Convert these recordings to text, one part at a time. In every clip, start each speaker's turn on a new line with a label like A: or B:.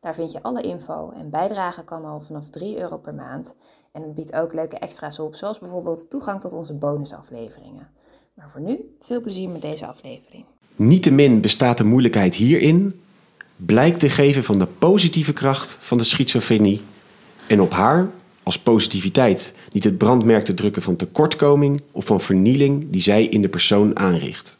A: Daar vind je alle info en bijdragen kan al vanaf 3 euro per maand. En het biedt ook leuke extra's op, zoals bijvoorbeeld toegang tot onze bonusafleveringen. Maar voor nu, veel plezier met deze aflevering.
B: Niettemin bestaat de moeilijkheid hierin blijk te geven van de positieve kracht van de schizofrenie en op haar als positiviteit niet het brandmerk te drukken van tekortkoming of van vernieling die zij in de persoon aanricht.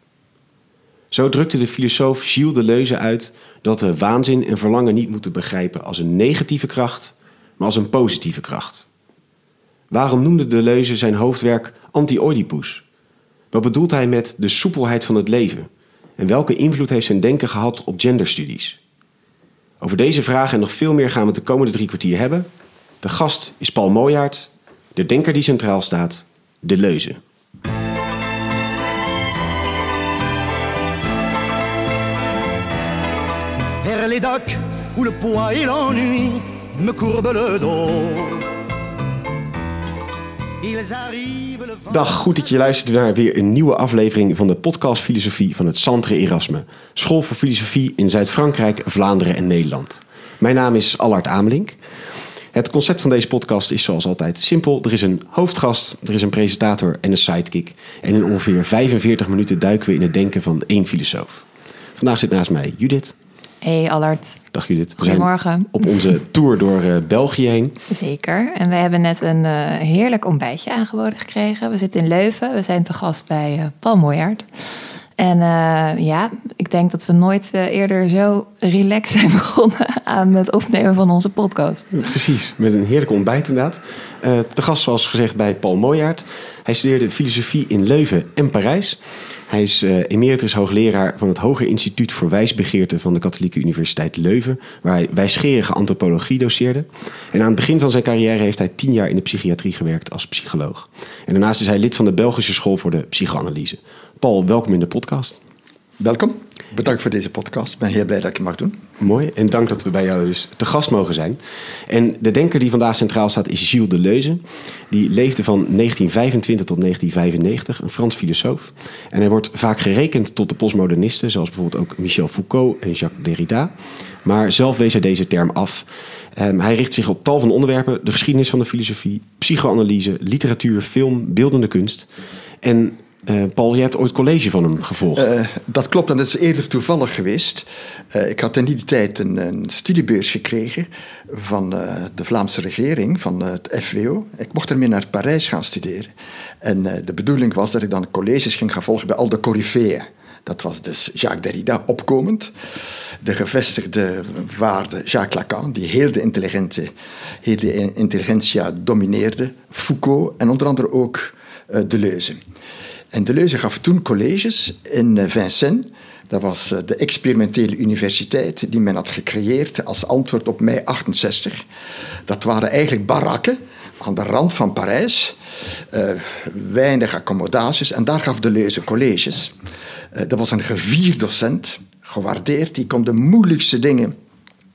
B: Zo drukte de filosoof Gilles Deleuze uit dat we waanzin en verlangen niet moeten begrijpen als een negatieve kracht, maar als een positieve kracht. Waarom noemde Deleuze zijn hoofdwerk Anti-Oedipus? Wat bedoelt hij met de soepelheid van het leven? En welke invloed heeft zijn denken gehad op genderstudies? Over deze vragen en nog veel meer gaan we de komende drie kwartier hebben. De gast is Paul Mooijaert, de denker die centraal staat, Deleuze.
C: Les où le poids et l'ennui me le dos.
B: Dag, goed dat je luistert naar weer een nieuwe aflevering van de podcast Filosofie van het Centre Erasme. School voor Filosofie in Zuid-Frankrijk, Vlaanderen en Nederland. Mijn naam is Allard Amelink. Het concept van deze podcast is zoals altijd simpel. Er is een hoofdgast, er is een presentator en een sidekick. En in ongeveer 45 minuten duiken we in het denken van één filosoof. Vandaag zit naast mij Judith.
D: Hey Allard,
B: Dag Judith. We
D: goedemorgen.
B: op onze tour door eh, België heen.
D: Zeker. En wij hebben net een eh, heerlijk ontbijtje aangeboden gekregen. We zitten in Leuven. We zijn te gast bij eh, Paul Mooijaert. En ja, ik denk dat we nooit eerder zo relaxed zijn begonnen aan het opnemen van onze podcast.
B: Precies, met een heerlijk ontbijt inderdaad. Te gast zoals gezegd bij Paul Mooijaert. Hij studeerde filosofie in Leuven en Parijs. Hij is eh, emeritus hoogleraar van het Hoger Instituut voor Wijsbegeerte van de Katholieke Universiteit Leuven, waar hij wijsgerige antropologie doseerde. En aan het begin van zijn carrière heeft hij tien jaar in de psychiatrie gewerkt als psycholoog. En daarnaast is hij lid van de Belgische School voor de Psychoanalyse. Paul, welkom in de podcast.
E: Welkom. Bedankt voor deze podcast. Ik ben heel blij dat ik het mag doen.
B: Mooi, en dank dat we bij jou dus te gast mogen zijn. En de denker die vandaag centraal staat is Gilles Deleuze. Die leefde van 1925 tot 1995, een Frans filosoof. En hij wordt vaak gerekend tot de postmodernisten, zoals bijvoorbeeld ook Michel Foucault en Jacques Derrida. Maar zelf wees hij deze term af. Ehm, hij richt zich op tal van onderwerpen: de geschiedenis van de filosofie, psychoanalyse, literatuur, film, beeldende kunst. En eh, Paul, jij hebt ooit college van hem gevolgd.
E: Eh, dat klopt en dat is eerder toevallig geweest. Eh, ik had in die tijd een, een studiebeurs gekregen van de Vlaamse regering, van het FWO. Ik mocht ermee naar Parijs gaan studeren. En de bedoeling was dat ik dan colleges ging gaan volgen bij al de coryfeeën. Dat was dus Jacques Derrida opkomend. De gevestigde waarde Jacques Lacan, die heel de, intelligente, heel de intelligentia domineerde. Foucault en onder andere ook Deleuze. En Deleuze gaf toen colleges in eh, Vincennes. Dat was eh, de experimentele universiteit die men had gecreëerd als antwoord op mei 68. Dat waren eigenlijk barakken aan de rand van Parijs. Eh, weinig accommodaties. En daar gaf Deleuze colleges. Dat was een gevierd docent, gewaardeerd. Die kon de moeilijkste dingen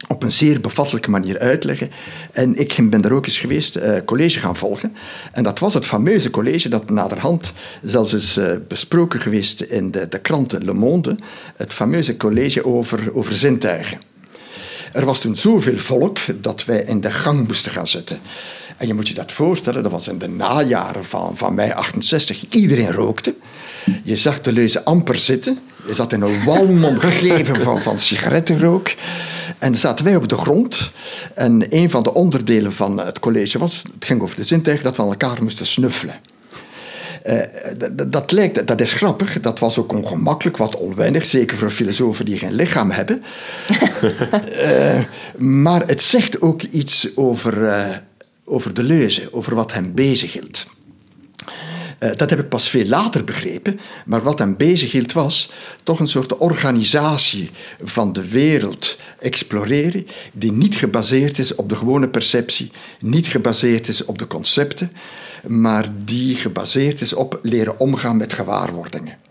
E: op een zeer bevattelijke manier uitleggen. En ik ben er ook eens geweest, eh, college gaan volgen. En dat was het fameuze college dat naderhand zelfs is eh, besproken geweest in de, de kranten Le Monde. Het fameuze college over, over zintuigen. Er was toen zoveel volk dat wij in de gang moesten gaan zitten. En je moet je dat voorstellen, dat was in de najaren van, van mei 68. Iedereen rookte. Je zag de leuze amper zitten. Je zat in een walm omgeven van, van sigarettenrook. En dan zaten wij op de grond. En een van de onderdelen van het college was, het ging over de zintuigen, dat we aan elkaar moesten snuffelen. Eh, dat, lijkt, dat is grappig, dat was ook ongemakkelijk, wat onwennig, zeker voor filosofen die geen lichaam hebben. Eh, maar het zegt ook iets over, eh over Deleuze, over wat hem bezighield. Uh, dat heb ik pas veel later begrepen. Maar wat hem bezig hield was toch een soort organisatie van de wereld exploreren, die niet gebaseerd is op de gewone perceptie, niet gebaseerd is op de concepten, maar die gebaseerd is op leren omgaan met gewaarwordingen.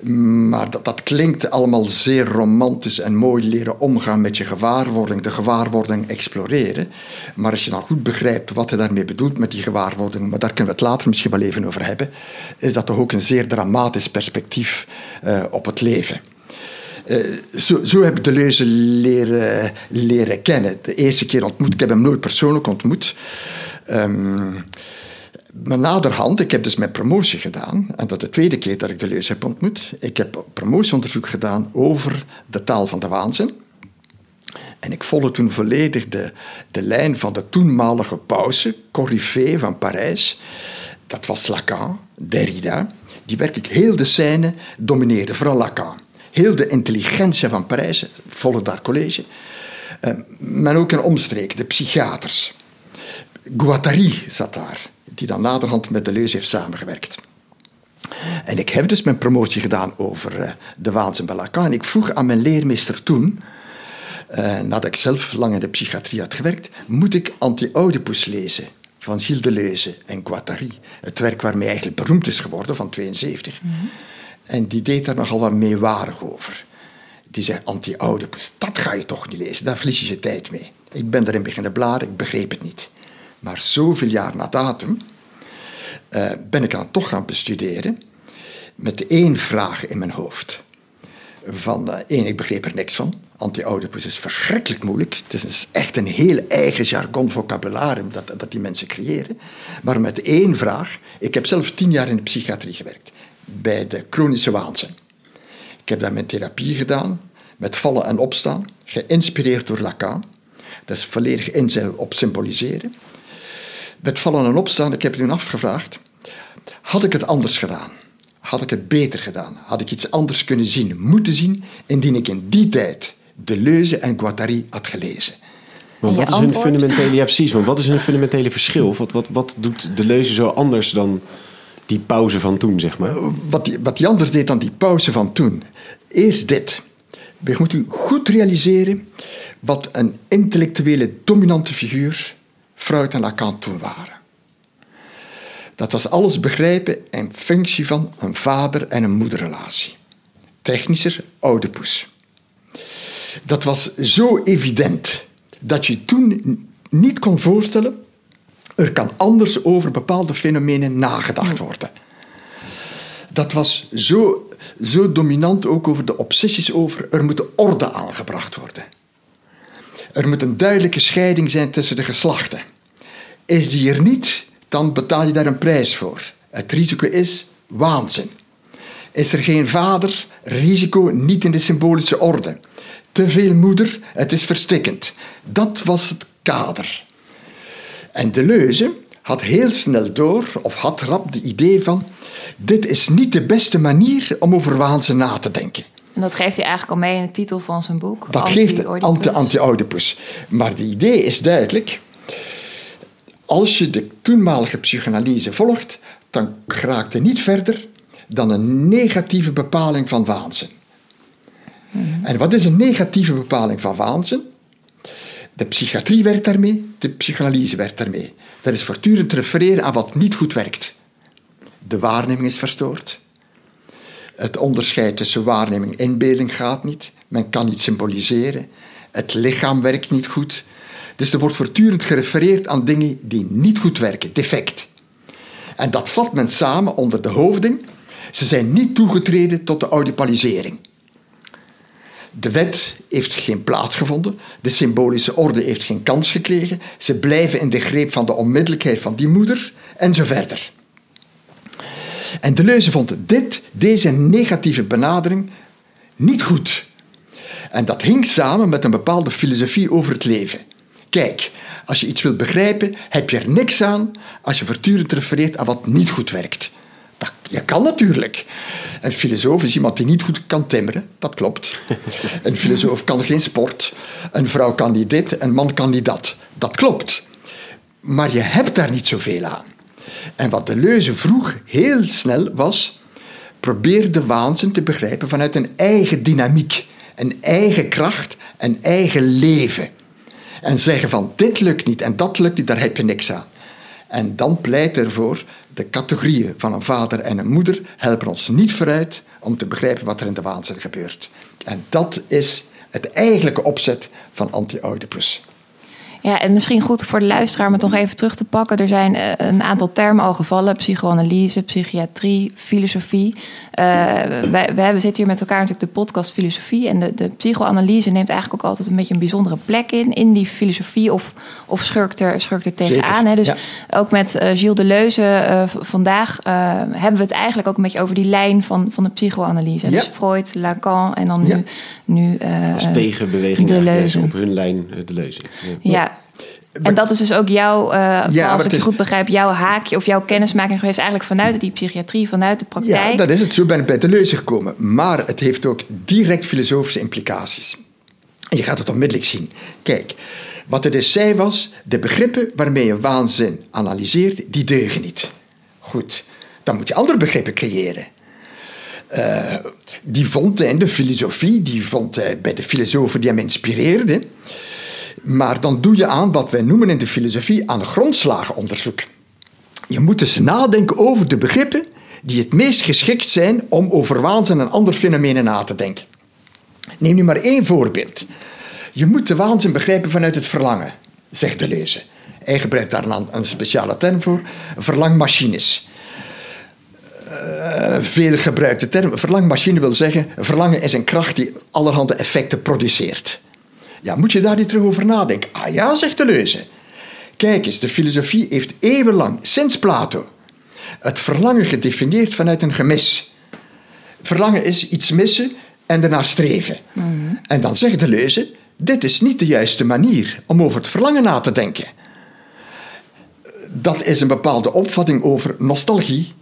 E: Maar dat, dat klinkt allemaal zeer romantisch en mooi leren omgaan met je gewaarwording, de gewaarwording exploreren. Maar als je dan goed begrijpt wat hij daarmee bedoelt met die gewaarwording, maar daar kunnen we het later misschien wel even over hebben, is dat toch ook een zeer dramatisch perspectief uh, op het leven. Uh, zo, zo, heb ik de leuze leren, leren kennen. De eerste keer ontmoet, ik heb hem nooit persoonlijk ontmoet. Um, maar naderhand, ik heb dus mijn promotie gedaan, en dat is de tweede keer dat ik de leus heb ontmoet. Ik heb promotieonderzoek gedaan over de taal van de waanzin. En ik volgde toen volledig de, de lijn van de toenmalige pauze, Corrivé van Parijs. Dat was Lacan, Derrida, die werkelijk heel de scène domineerde, vooral Lacan. Heel de intelligentie van Parijs, volgde daar college. Uh, maar ook een omstreek, de psychiaters. Guattari zat daar die dan naderhand met Deleuze heeft samengewerkt. En ik heb dus mijn promotie gedaan over uh, de waanzin bij Lacan. En ik vroeg aan mijn leermeester toen, uh, nadat ik zelf lang in de psychiatrie had gewerkt, moet ik Anti-Oedipus lezen van Gilles Deleuze en Guattari. Het werk waarmee hij eigenlijk beroemd is geworden, van 72. Mm -hmm. En die deed daar nogal wat meewarig over. Die zei, Anti-Oedipus, dat ga je toch niet lezen, daar verlies je je tijd mee. Ik ben erin beginnen bladeren, ik begreep het niet. Maar zoveel jaar na datum uh, ben ik dan toch gaan bestuderen met één vraag in mijn hoofd. Van uh, één, ik begreep er niks van. Anti-Oedipus is verschrikkelijk moeilijk. Het is echt een heel eigen jargon vocabularium dat, dat die mensen creëren. Maar met één vraag. Ik heb zelf tien jaar in de psychiatrie gewerkt. Bij de chronische waanzin. Ik heb daar mijn therapie gedaan. Met vallen en opstaan. Geïnspireerd door Lacan. Dat is volledig inzet op symboliseren met vallen en opstaan, ik heb toen afgevraagd, had ik het anders gedaan? Had ik het beter gedaan? Had ik iets anders kunnen zien, moeten zien, indien ik in die tijd Deleuze en Guattari had gelezen?
B: Maar wat is hun fundamentele, ja precies, want wat is hun fundamentele verschil? Wat, wat, wat doet Deleuze zo anders dan die pauze van toen, zeg maar?
E: Wat die, wat die anders deed dan die pauze van toen, is dit. We moeten goed realiseren wat een intellectuele dominante figuur Freud en Lacan toen waren. Dat was alles begrijpen in functie van een vader- en een moederrelatie. Technischer, Oedipus. Dat was zo evident dat je toen niet kon voorstellen, er kan anders over bepaalde fenomenen nagedacht worden. Dat was zo, zo dominant ook over de obsessies over, er moet orde aangebracht worden. Er moet een duidelijke scheiding zijn tussen de geslachten. Is die er niet, dan betaal je daar een prijs voor. Het risico is waanzin. Is er geen vader, risico niet in de symbolische orde. Te veel moeder, het is verstikkend. Dat was het kader. En Deleuze had heel snel door, of had rap de idee van... dit is niet de beste manier om over waanzin na te denken.
D: En dat geeft hij eigenlijk al mee in de titel van zijn boek.
E: Dat geeft anti-Oedipus. maar de idee is duidelijk. Als je de toenmalige psychanalyse volgt, dan raakt je niet verder dan een negatieve bepaling van waanzin. Mhm. En wat is een negatieve bepaling van waanzin? De psychiatrie werkt daarmee, de psychanalyse werkt daarmee. Dat is voortdurend refereren aan wat niet goed werkt. De waarneming is verstoord. Het onderscheid tussen waarneming en inbeelding gaat niet. Men kan niet symboliseren. Het lichaam werkt niet goed. Dus er wordt voortdurend gerefereerd aan dingen die niet goed werken, defect. En dat vat men samen onder de hoofding. Ze zijn niet toegetreden tot de audipalisering. De wet heeft geen plaats gevonden, de symbolische orde heeft geen kans gekregen, ze blijven in de greep van de onmiddellijkheid van die moeder en zo verder. En Deleuze vond dit, deze negatieve benadering niet goed. En dat hing samen met een bepaalde filosofie over het leven. Kijk, als je iets wilt begrijpen, heb je er niks aan als je voortdurend refereert aan wat niet goed werkt. Dat, je kan natuurlijk. Een filosoof is iemand die niet goed kan timmeren, dat klopt. Een filosoof kan geen sport. Een vrouw kan niet dit, een man kan niet dat. Dat klopt. Maar je hebt daar niet zoveel aan. En wat Deleuze vroeg heel snel was, probeer de waanzin te begrijpen vanuit een eigen dynamiek, een eigen kracht, een eigen leven. En zeggen van dit lukt niet en dat lukt niet, daar heb je niks aan. En dan pleit ervoor, de categorieën van een vader en een moeder helpen ons niet vooruit om te begrijpen wat er in de waanzin gebeurt. En dat is het eigenlijke opzet van Anti-Oedipus.
D: Ja, en misschien goed voor de luisteraar om het nog even terug te pakken. Er zijn eh, een aantal termen al gevallen: psychoanalyse, psychiatrie, filosofie. Uh, wij, wij zitten hier met elkaar natuurlijk de podcast Filosofie. En de, de psychoanalyse neemt eigenlijk ook altijd een beetje een bijzondere plek in. In die filosofie of, of schurkt, er, schurkt er tegenaan. Hè? Dus ook met uh, Gilles Deleuze vandaag hebben we het eigenlijk ook een beetje over die lijn van, van de psychoanalyse. Ja. Dus Freud, Lacan en dan nu. nu
B: Als tegenbeweging Deleuze. op hun lijn Deleuze.
D: Ja. En dat is dus ook jouw, uh, ja, als ik het goed begrijp, jouw haakje of jouw kennismaking geweest eigenlijk vanuit die psychiatrie, vanuit de praktijk.
E: Ja, dat is het. Zo ben ik bij de leuze gekomen. Maar het heeft ook direct filosofische implicaties. En je gaat het onmiddellijk zien. Kijk, wat er dus zei was, de begrippen waarmee je waanzin analyseert, die deugen niet. Goed, dan moet je andere begrippen creëren. Uh, die vond hij in de filosofie, die vond hij bij de filosofen die hem inspireerden. Maar dan doe je aan wat wij noemen in de filosofie aan grondslagenonderzoek. Je moet dus nadenken over de begrippen die het meest geschikt zijn om over waanzin en andere fenomenen na te denken. Neem nu maar één voorbeeld. Je moet de waanzin begrijpen vanuit het verlangen, zegt Deleuze. Hij gebruikt daar een speciale term voor, verlangmachines. Uh, veel gebruikte term. Verlangmachine wil zeggen, verlangen is een kracht die allerhande effecten produceert. Ja, moet je daar niet terug over nadenken? Ah ja, zegt Deleuze. Kijk eens, de filosofie heeft eeuwenlang, sinds Plato, het verlangen gedefinieerd vanuit een gemis. Verlangen is iets missen en ernaar streven. Mhm. En dan zegt Deleuze, dit is niet de juiste manier om over het verlangen na te denken. Dat is een bepaalde opvatting over nostalgie.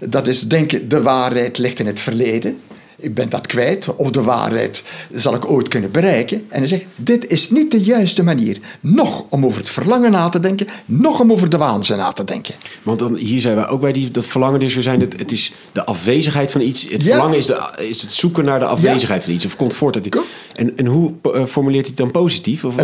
E: Dat is denken, de waarheid ligt in het verleden ik ben dat kwijt, of de waarheid zal ik ooit kunnen bereiken. En hij zegt, dit is niet de juiste manier. Nog om over het verlangen na te denken, nog om over de waanzin na te denken.
B: Want dan, hier zijn we ook bij die, dat verlangen, dus we zijn het, het is de afwezigheid van iets. Het verlangen is, de, is het zoeken naar de afwezigheid van iets, of komt voort uit iets. En, en hoe uh, formuleert hij het dan positief? Of,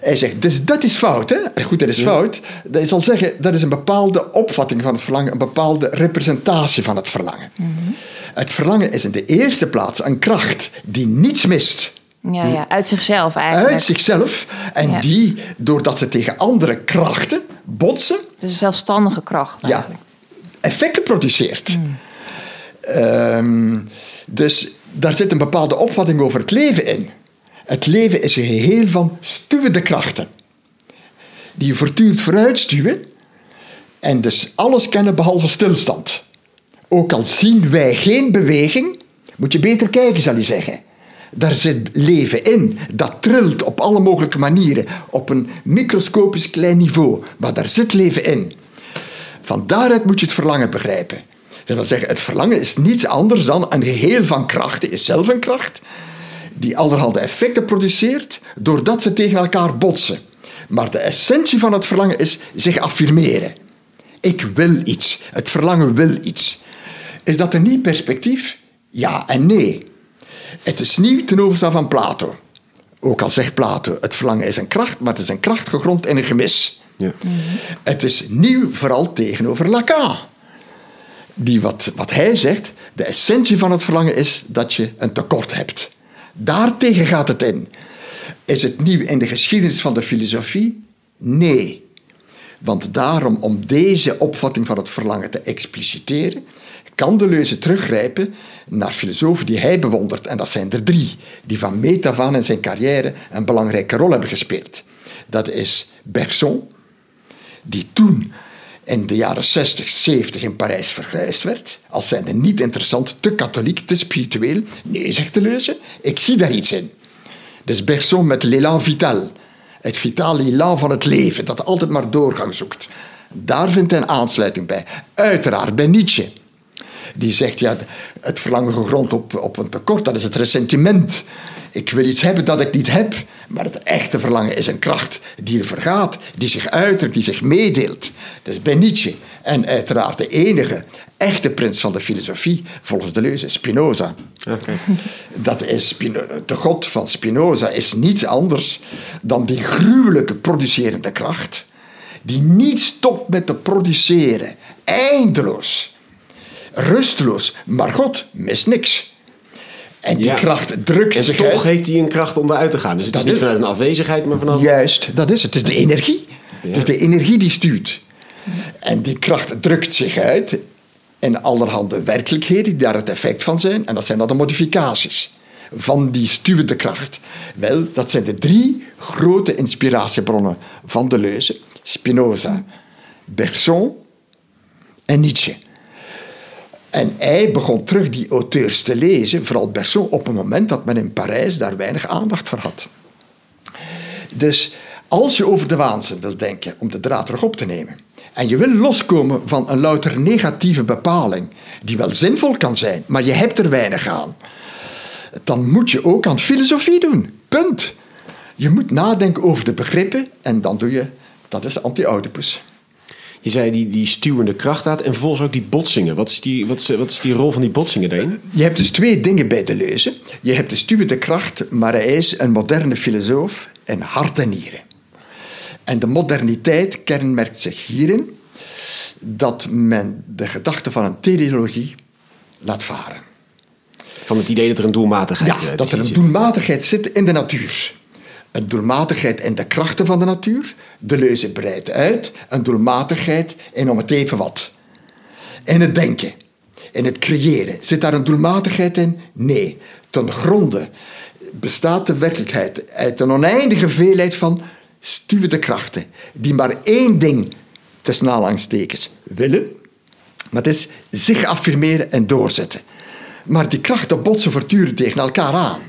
E: hij zegt, dus dat is fout, hè? Goed, dat is fout. Dat zal zeggen, dat is een bepaalde opvatting van het verlangen, een bepaalde representatie van het verlangen. Mm het verlangen is in de eerste plaats een kracht die niets mist.
D: Ja, ja, uit zichzelf eigenlijk.
E: Uit zichzelf. En die, doordat ze tegen andere krachten botsen.
D: Dus een zelfstandige kracht eigenlijk.
E: Ja, effecten produceert. Hmm. Ehm, dus daar zit een bepaalde opvatting over het leven in. Het leven is een geheel van stuwende krachten. Die je voortdurend vooruit stuwen. En dus alles kennen behalve stilstand. Ook al zien wij geen beweging, moet je beter kijken, zal je zeggen. Daar zit leven in. Dat trilt op alle mogelijke manieren, op een microscopisch klein niveau. Maar daar zit leven in. Van daaruit moet je het verlangen begrijpen. Dat wil zeggen, het verlangen is niets anders dan een geheel van krachten, is zelf een kracht, die allerhande effecten produceert, doordat ze tegen elkaar botsen. Maar de essentie van het verlangen is zich affirmeren. Ik wil iets. Het verlangen wil iets. Is dat een nieuw perspectief? Ja en nee. Het is nieuw ten overstaan van Plato. Ook al zegt Plato, het verlangen is een kracht, maar het is een kracht gegrond in een gemis. Ja. Het is nieuw vooral tegenover Lacan. Die wat, wat hij zegt, de essentie van het verlangen is dat je een tekort hebt. Daartegen gaat het in. Is het nieuw in de geschiedenis van de filosofie? Nee. Want daarom, om deze opvatting van het verlangen te expliciteren, kan Deleuze teruggrijpen naar filosofen die hij bewondert. En dat zijn er drie, die van meet aan in zijn carrière een belangrijke rol hebben gespeeld. Dat is Bergson, die toen in de jaren 60, 70 in Parijs vergrijsd werd. Als zijnde niet interessant, te katholiek, te spiritueel. Nee, zegt Deleuze, ik zie daar iets in. Dus Bergson met l'élan vital. Het vitale élan van het leven, dat altijd maar doorgang zoekt. Daar vindt hij een aansluiting bij. Uiteraard bij Nietzsche die zegt, ja, het verlangen gegrond op, op een tekort, dat is het ressentiment. Ik wil iets hebben dat ik niet heb. Maar het echte verlangen is een kracht die er vergaat, die zich uitdrukt, die zich meedeelt. Dat is bij Nietzsche. En uiteraard de enige echte prins van de filosofie, volgens de leuze, Spinoza.
B: Oké.
E: Dat is de god van Spinoza is niets anders dan die gruwelijke producerende kracht, die niet stopt met te produceren, eindeloos, rusteloos. Maar God mist niks. En die
B: Ja.
E: kracht drukt
B: En
E: zich
B: toch
E: uit.
B: heeft hij een kracht om eruit te gaan. Dus het is niet vanuit een afwezigheid, maar vanaf...
E: Juist, dat is het. Het is de energie. Het is de energie die stuurt. En die kracht drukt zich uit in allerhande werkelijkheden die daar het effect van zijn. En dat zijn dan de modificaties van die stuwende kracht. Wel, dat zijn de drie grote inspiratiebronnen van Deleuze. Spinoza, Bergson en Nietzsche. En hij begon terug die auteurs te lezen, vooral Bergson, op een moment dat men in Parijs daar weinig aandacht voor had. Dus als je over de waanzin wilt denken, om de draad terug op te nemen, en je wil loskomen van een louter negatieve bepaling, die wel zinvol kan zijn, maar je hebt er weinig aan, dan moet je ook aan filosofie doen. Punt. Je moet nadenken over de begrippen en dan doe je, dat is anti-Oedipus.
B: Je zei die, die stuwende kracht had en vervolgens ook die botsingen. Wat is die, wat is, wat is die rol van die botsingen daarin?
E: Je hebt dus twee dingen bij de leuze. Je hebt de stuwende kracht, maar hij is een moderne filosoof in hart en nieren. En de moderniteit kenmerkt zich hierin dat men de gedachte van een teleologie laat varen.
B: Van het idee dat er een doelmatigheid
E: Ja,
B: eh,
E: dat er een doelmatigheid zit in de natuur. Een doelmatigheid in de krachten van de natuur. De leuze breidt uit. Een doelmatigheid in om het even wat. In het denken. In het creëren. Zit daar een doelmatigheid in? Nee. Ten gronde bestaat de werkelijkheid uit een oneindige veelheid van stuwende krachten. Die maar één ding, tussen aanhalingstekens, willen. Het is zich affirmeren en doorzetten. Maar die krachten botsen voortdurend tegen elkaar aan.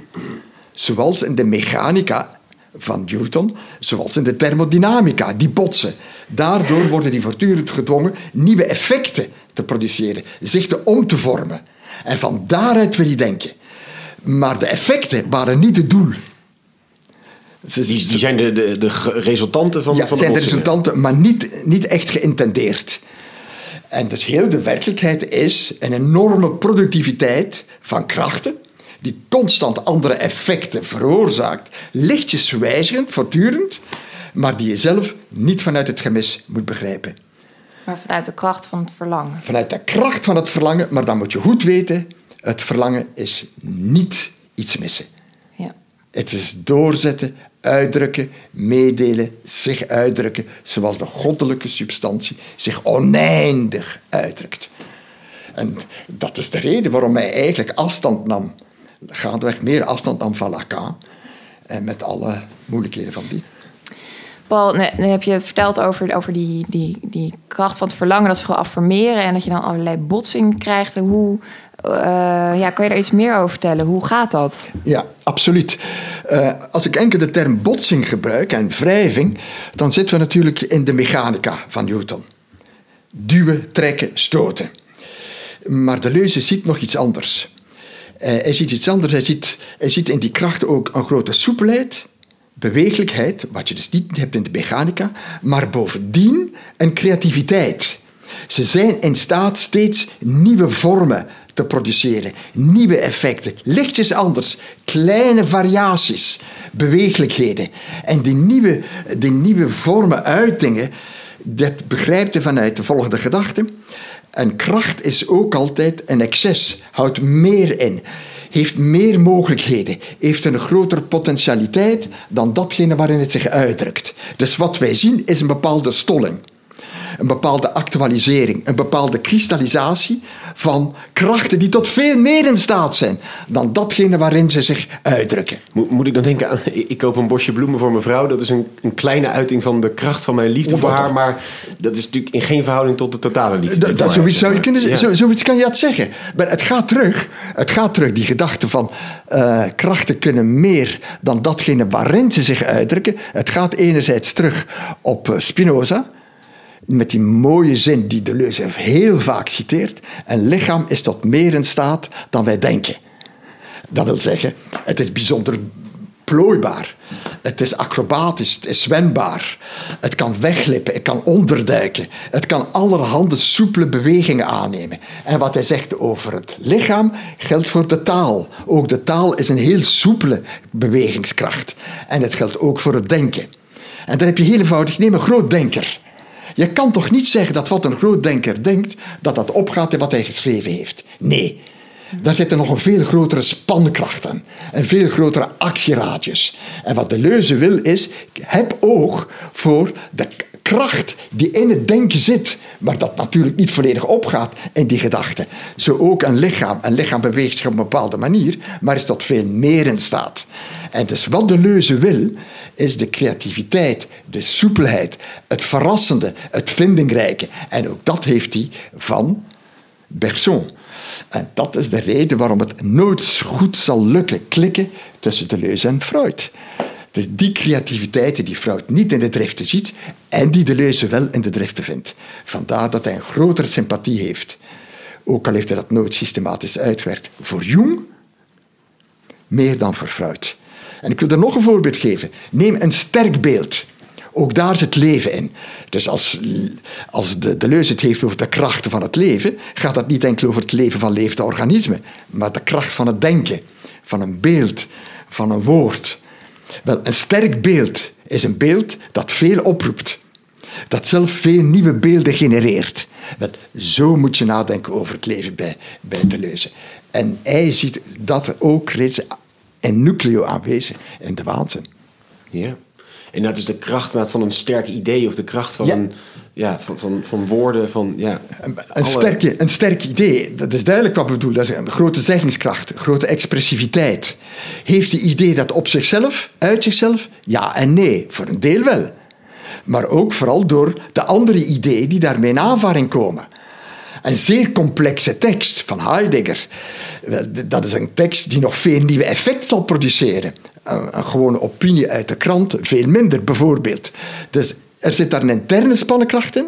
E: Zoals in de mechanica van Newton, zoals in de thermodynamica, die botsen. Daardoor worden die voortdurend gedwongen nieuwe effecten te produceren, zich te om te vormen. En van daaruit wil je denken. Maar de effecten waren niet het doel. Ze-
B: Die, zijn de, de, resultanten van,
E: ja,
B: van de
E: zijn de resultanten, maar niet, niet echt geïntendeerd. En dus heel de werkelijkheid is een enorme productiviteit van krachten, die constant andere effecten veroorzaakt, lichtjes wijzigend, voortdurend, maar die je zelf niet vanuit het gemis moet begrijpen.
D: Maar vanuit de kracht van het verlangen.
E: Vanuit de kracht van het verlangen, maar dan moet je goed weten, het verlangen is niet iets missen.
D: Ja.
E: Het is doorzetten, uitdrukken, meedelen, zich uitdrukken, zoals de goddelijke substantie zich oneindig uitdrukt. En dat is de reden waarom hij eigenlijk afstand nam, gaandeweg meer afstand nam van Lacan, en met alle moeilijkheden van die.
D: Paul, nu heb je verteld over, over die, die, die kracht van het verlangen, dat ze gewoon affirmeren en dat je dan allerlei botsing krijgt. Hoe, eh, ja, kan je daar iets meer over vertellen? Hoe gaat dat?
E: Ja, absoluut. Eh, als ik enkel de term botsing gebruik en wrijving, dan zitten we natuurlijk in de mechanica van Newton. Duwen, trekken, stoten. Maar de leuze ziet nog iets anders. Eh, hij ziet iets anders. Hij ziet, hij ziet in die krachten ook een grote soepelheid, beweeglijkheid, wat je dus niet hebt in de mechanica, maar bovendien een creativiteit. Ze zijn in staat steeds nieuwe vormen te produceren, nieuwe effecten, lichtjes anders, kleine variaties, beweeglijkheden. En die nieuwe, die nieuwe vormen, uitingen, dat begrijpt je vanuit de volgende gedachte. En kracht is ook altijd een excess, houdt meer in, heeft meer mogelijkheden, heeft een grotere potentialiteit dan datgene waarin het zich uitdrukt. Dus wat wij zien is een bepaalde stolling een bepaalde actualisering, een bepaalde kristallisatie van krachten die tot veel meer in staat zijn dan datgene waarin ze zich uitdrukken.
B: Moet, moet ik dan denken aan, ik koop een bosje bloemen voor mijn vrouw. Dat is een, een kleine uiting van de kracht van mijn liefde voor haar. Maar dat is natuurlijk in geen verhouding tot de totale liefde.
E: Dat, zoiets, zou je kunnen,
B: Ja.
E: zo, zoiets kan je dat zeggen. Maar het gaat terug. Het gaat terug, die gedachte van eh, krachten kunnen meer dan datgene waarin ze zich uitdrukken. Het gaat enerzijds terug op eh, Spinoza. Met die mooie zin die Deleuze heel vaak citeert. Een lichaam is tot meer in staat dan wij denken. Dat wil zeggen, het is bijzonder plooibaar. Het is acrobatisch, het is zwembaar. Het kan weglippen, het kan onderduiken. Het kan allerhande soepele bewegingen aannemen. En wat hij zegt over het lichaam geldt voor de taal. Ook de taal is een heel soepele bewegingskracht. En het geldt ook voor het denken. En dan heb je heel eenvoudig, neem een groot denker. Je kan toch niet zeggen dat wat een groot denker denkt, dat dat opgaat in wat hij geschreven heeft. Nee, daar zitten nog een veel grotere spankracht aan. En veel grotere actieradius. En wat de leuze wil is, heb oog voor de kracht die in het denken zit. Maar dat natuurlijk niet volledig opgaat in die gedachte. Zo ook een lichaam. Een lichaam beweegt zich op een bepaalde manier, maar is tot veel meer in staat. En dus wat de leuze wil, is de creativiteit, de soepelheid, het verrassende, het vindingrijke. En ook dat heeft hij van Bergson. En dat is de reden waarom het nooit goed zal lukken klikken tussen Deleuze en Freud. Is die creativiteit die Freud niet in de driften ziet en die Deleuze wel in de driften vindt. Vandaar dat hij een grotere sympathie heeft. Ook al heeft hij dat nooit systematisch uitgewerkt. Voor Jung meer dan voor Freud. En ik wil er nog een voorbeeld geven. Neem een sterk beeld. Ook daar zit leven in. Dus als, als de Deleuze het heeft over de krachten van het leven, gaat dat niet enkel over het leven van levende organismen, maar de kracht van het denken, van een beeld, van een woord. Wel, een sterk beeld is een beeld dat veel oproept, dat zelf veel nieuwe beelden genereert. Wel, zo moet je nadenken over het leven bij, bij Deleuze. En hij ziet dat er ook reeds een nucleo aanwezig in de waanzin.
B: Ja. En dat is de kracht van een sterk idee of de kracht van, Een, ja, van, van, van woorden. Van, ja,
E: een, een, sterke, een sterk idee, dat is duidelijk wat we bedoelen. Dat is een grote zeggingskracht, grote expressiviteit. Heeft die idee dat op zichzelf, uit zichzelf? Ja en nee, voor een deel wel. Maar ook vooral door de andere ideeën die daarmee in aanvaring komen. Een zeer complexe tekst van Heidegger. Dat is een tekst die nog veel nieuwe effecten zal produceren een, gewone opinie uit de krant veel minder, bijvoorbeeld. Dus er zit daar een interne spannenkracht in.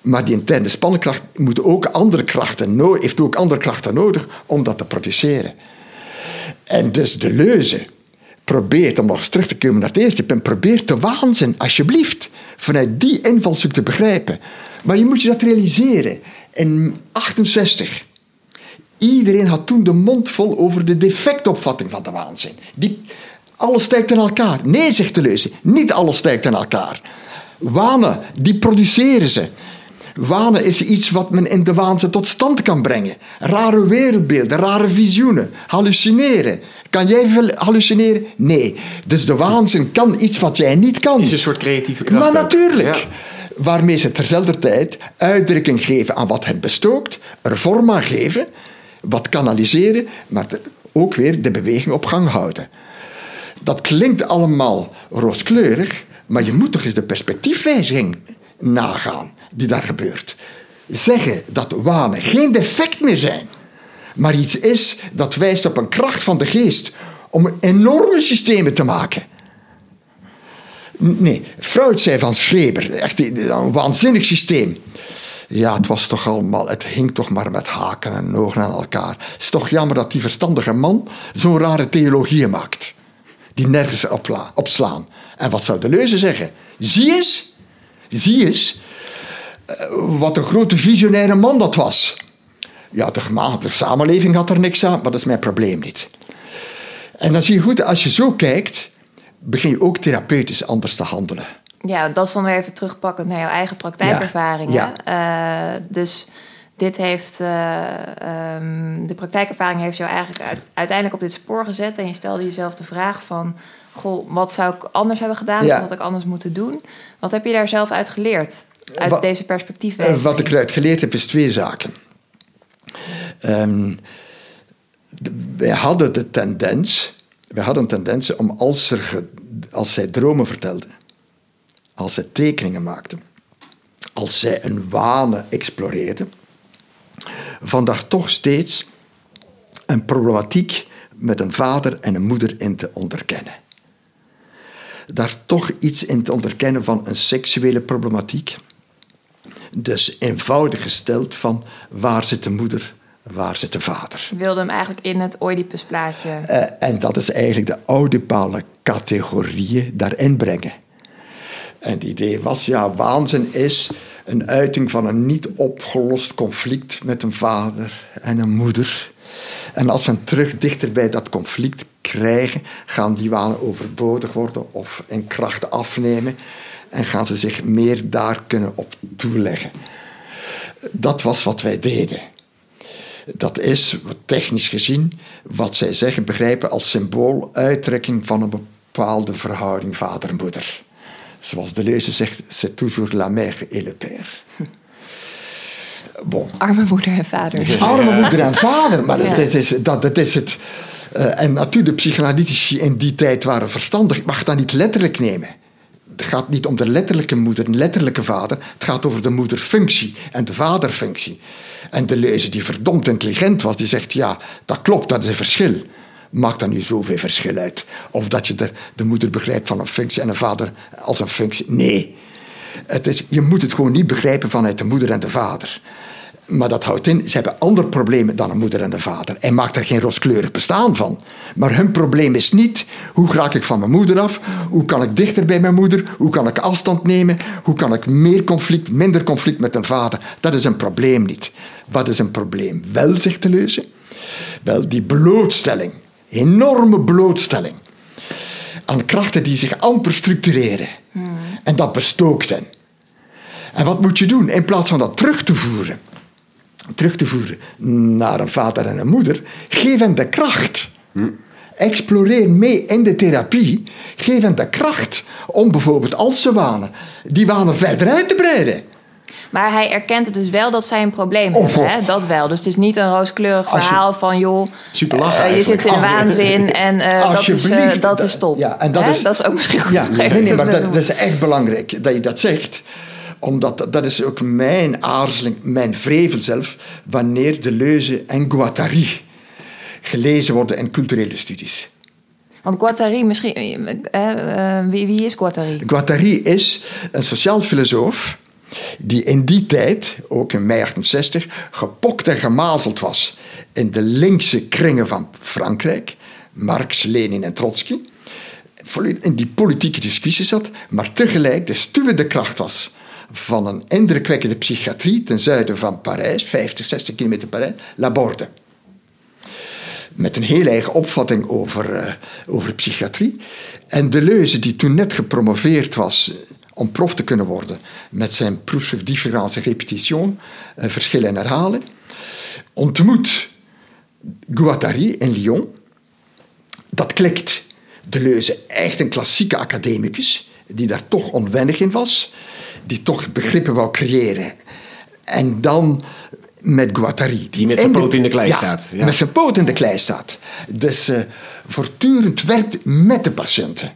E: Maar die interne spannenkracht moet ook andere krachten, heeft ook andere krachten nodig om dat te produceren. En dus de leuze probeert, om nog eens terug te komen naar het eerste punt, probeert de waanzin, alsjeblieft, vanuit die invalshoek te begrijpen. Maar je moet je dat realiseren. In 68 Iedereen had toen de mond vol over de defectopvatting van de waanzin. Die, alles stijgt in elkaar. Nee, zegt de leuze, niet alles stijgt in elkaar. Wanen, die produceren ze. Wanen is iets wat men in de waanzin tot stand kan brengen. Rare wereldbeelden, rare visioenen, hallucineren. Kan jij hallucineren? Nee. Dus de waanzin kan iets wat jij niet kan.
B: Is een soort creatieve kracht.
E: Maar natuurlijk. Waarmee ze terzelfde tijd uitdrukking geven aan wat hen bestookt, er vorm aan geven wat kanaliseren, maar ook weer de beweging op gang houden. Dat klinkt allemaal rooskleurig, maar je moet toch eens de perspectiefwijziging nagaan die daar gebeurt. Zeggen dat wanen geen defect meer zijn, maar iets is dat wijst op een kracht van de geest om enorme systemen te maken. Nee, Freud zei van Schreber, echt een waanzinnig systeem. Ja, het was toch allemaal, het hing toch maar met haken en ogen aan elkaar. Het is toch jammer dat die verstandige man zo'n rare theologie maakt. Die nergens opslaan. En wat zou de leuze zeggen? Zie eens, zie eens, eh, wat een grote visionaire man dat was. Ja, de, de samenleving had er niks aan, maar dat is mijn probleem niet. En dan zie je goed, als je zo kijkt, begin je ook therapeutisch anders te handelen.
D: Ja, dat is dan weer even terugpakken naar jouw eigen praktijkervaringen. Ja. Uh, dus dit heeft, uh, um, de praktijkervaring heeft jou eigenlijk uiteindelijk op dit spoor gezet. En je stelde jezelf de vraag van, goh, wat zou ik anders hebben gedaan? Wat had ik anders moeten doen? Wat heb je daar zelf uit geleerd? Uit wat, deze perspectief?
E: Uh, wat ik eruit geleerd heb, is twee zaken. Um, wij hadden de tendens, wij hadden een tendens om als, er, als zij dromen vertelden als zij tekeningen maakte, als zij een wane exploreerde, van daar toch steeds een problematiek met een vader en een moeder in te onderkennen. Daar toch iets in te onderkennen van een seksuele problematiek. Dus eenvoudig gesteld van waar zit de moeder, waar zit de vader?
D: Je wilde hem eigenlijk in het Oedipusplaatje.
E: Uh, en dat is eigenlijk de oudipale categorieën daarin brengen. En het idee was, ja, waanzin is een uiting van een niet opgelost conflict met een vader en een moeder. En als ze terug dichter bij dat conflict krijgen, gaan die wanen overbodig worden of in kracht afnemen en gaan ze zich meer daar kunnen op toeleggen. Dat was wat wij deden. Dat is, technisch gezien, wat zij zeggen, begrijpen als symbool uittrekking van een bepaalde verhouding vader-moeder. Zoals de lezer zegt, c'est toujours la mère et le père.
D: Bon. Arme moeder en vader.
E: Arme moeder en vader, maar ja. dat, is, dat, dat is het. Uh, en natuurlijk, de psychoanalytici in die tijd waren verstandig. Ik mag dat niet letterlijk nemen. Het gaat niet om de letterlijke moeder en letterlijke vader. Het gaat over de moederfunctie en de vaderfunctie. En de leuze die verdomd intelligent was, die zegt: Ja, dat klopt, dat is een verschil. Maakt dan nu zoveel verschil uit? Of dat je de, de moeder begrijpt van een functie en een vader als een functie? Nee. Het is, je moet het gewoon niet begrijpen vanuit de moeder en de vader. Maar dat houdt in, ze hebben andere problemen dan een moeder en een vader. En maakt er geen rooskleurig bestaan van. Maar hun probleem is niet, hoe raak ik van mijn moeder af? Hoe kan ik dichter bij mijn moeder? Hoe kan ik afstand nemen? Hoe kan ik meer conflict, minder conflict met een vader? Dat is een probleem niet. Wat is een probleem wel, zegt de leuze? Wel, die blootstelling. Enorme blootstelling. Aan krachten die zich amper structureren. Hmm. En dat bestookt hen. En wat moet je doen? In plaats van dat terug te voeren terug te voeren naar een vader en een moeder, geef hen de kracht. Hm. Exploreer mee in de therapie. Geef hen de kracht om bijvoorbeeld als ze wanen, die wanen verder uit te breiden.
D: Maar hij erkent het dus wel dat zij een probleem hebben. Hè? Dat wel. Dus het is niet een rooskleurig verhaal van... joh,
E: Super
D: uh, je zit in de waanzin en uh, dat, is, uh, dat is top. Ja, en dat, is, dat is ook misschien goed ja,
E: nee, nee, maar dat, dat, is echt belangrijk dat je dat zegt omdat dat is ook mijn aarzeling, mijn vrevel zelf, wanneer de leuze en Guattari gelezen worden in culturele studies.
D: Want Guattari, misschien, eh, eh, wie, wie is Guattari?
E: Guattari is een sociaal filosoof die in die tijd, ook in mei 68, gepokt en gemazeld was in de linkse kringen van Frankrijk, Marx, Lenin en Trotsky, in die politieke discussies zat, maar tegelijk de stuwende kracht was van een indrukwekkende psychiatrie ten zuiden van Parijs, 50, 60 kilometer Parijs, Laborde. Met een heel eigen opvatting over, uh, over psychiatrie. En Deleuze, die toen net gepromoveerd was om prof te kunnen worden met zijn proef sur différence repetition, uh, verschillen en herhalen, ontmoet Guattari in Lyon. Dat klikt. Deleuze, echt een klassieke academicus, die daar toch onwennig in was die toch begrippen wou creëren. En dan met Guattari.
B: Die met zijn poot in de klei staat.
E: Ja. Met zijn poot in de klei staat. Dus uh, voortdurend werkt met de patiënten.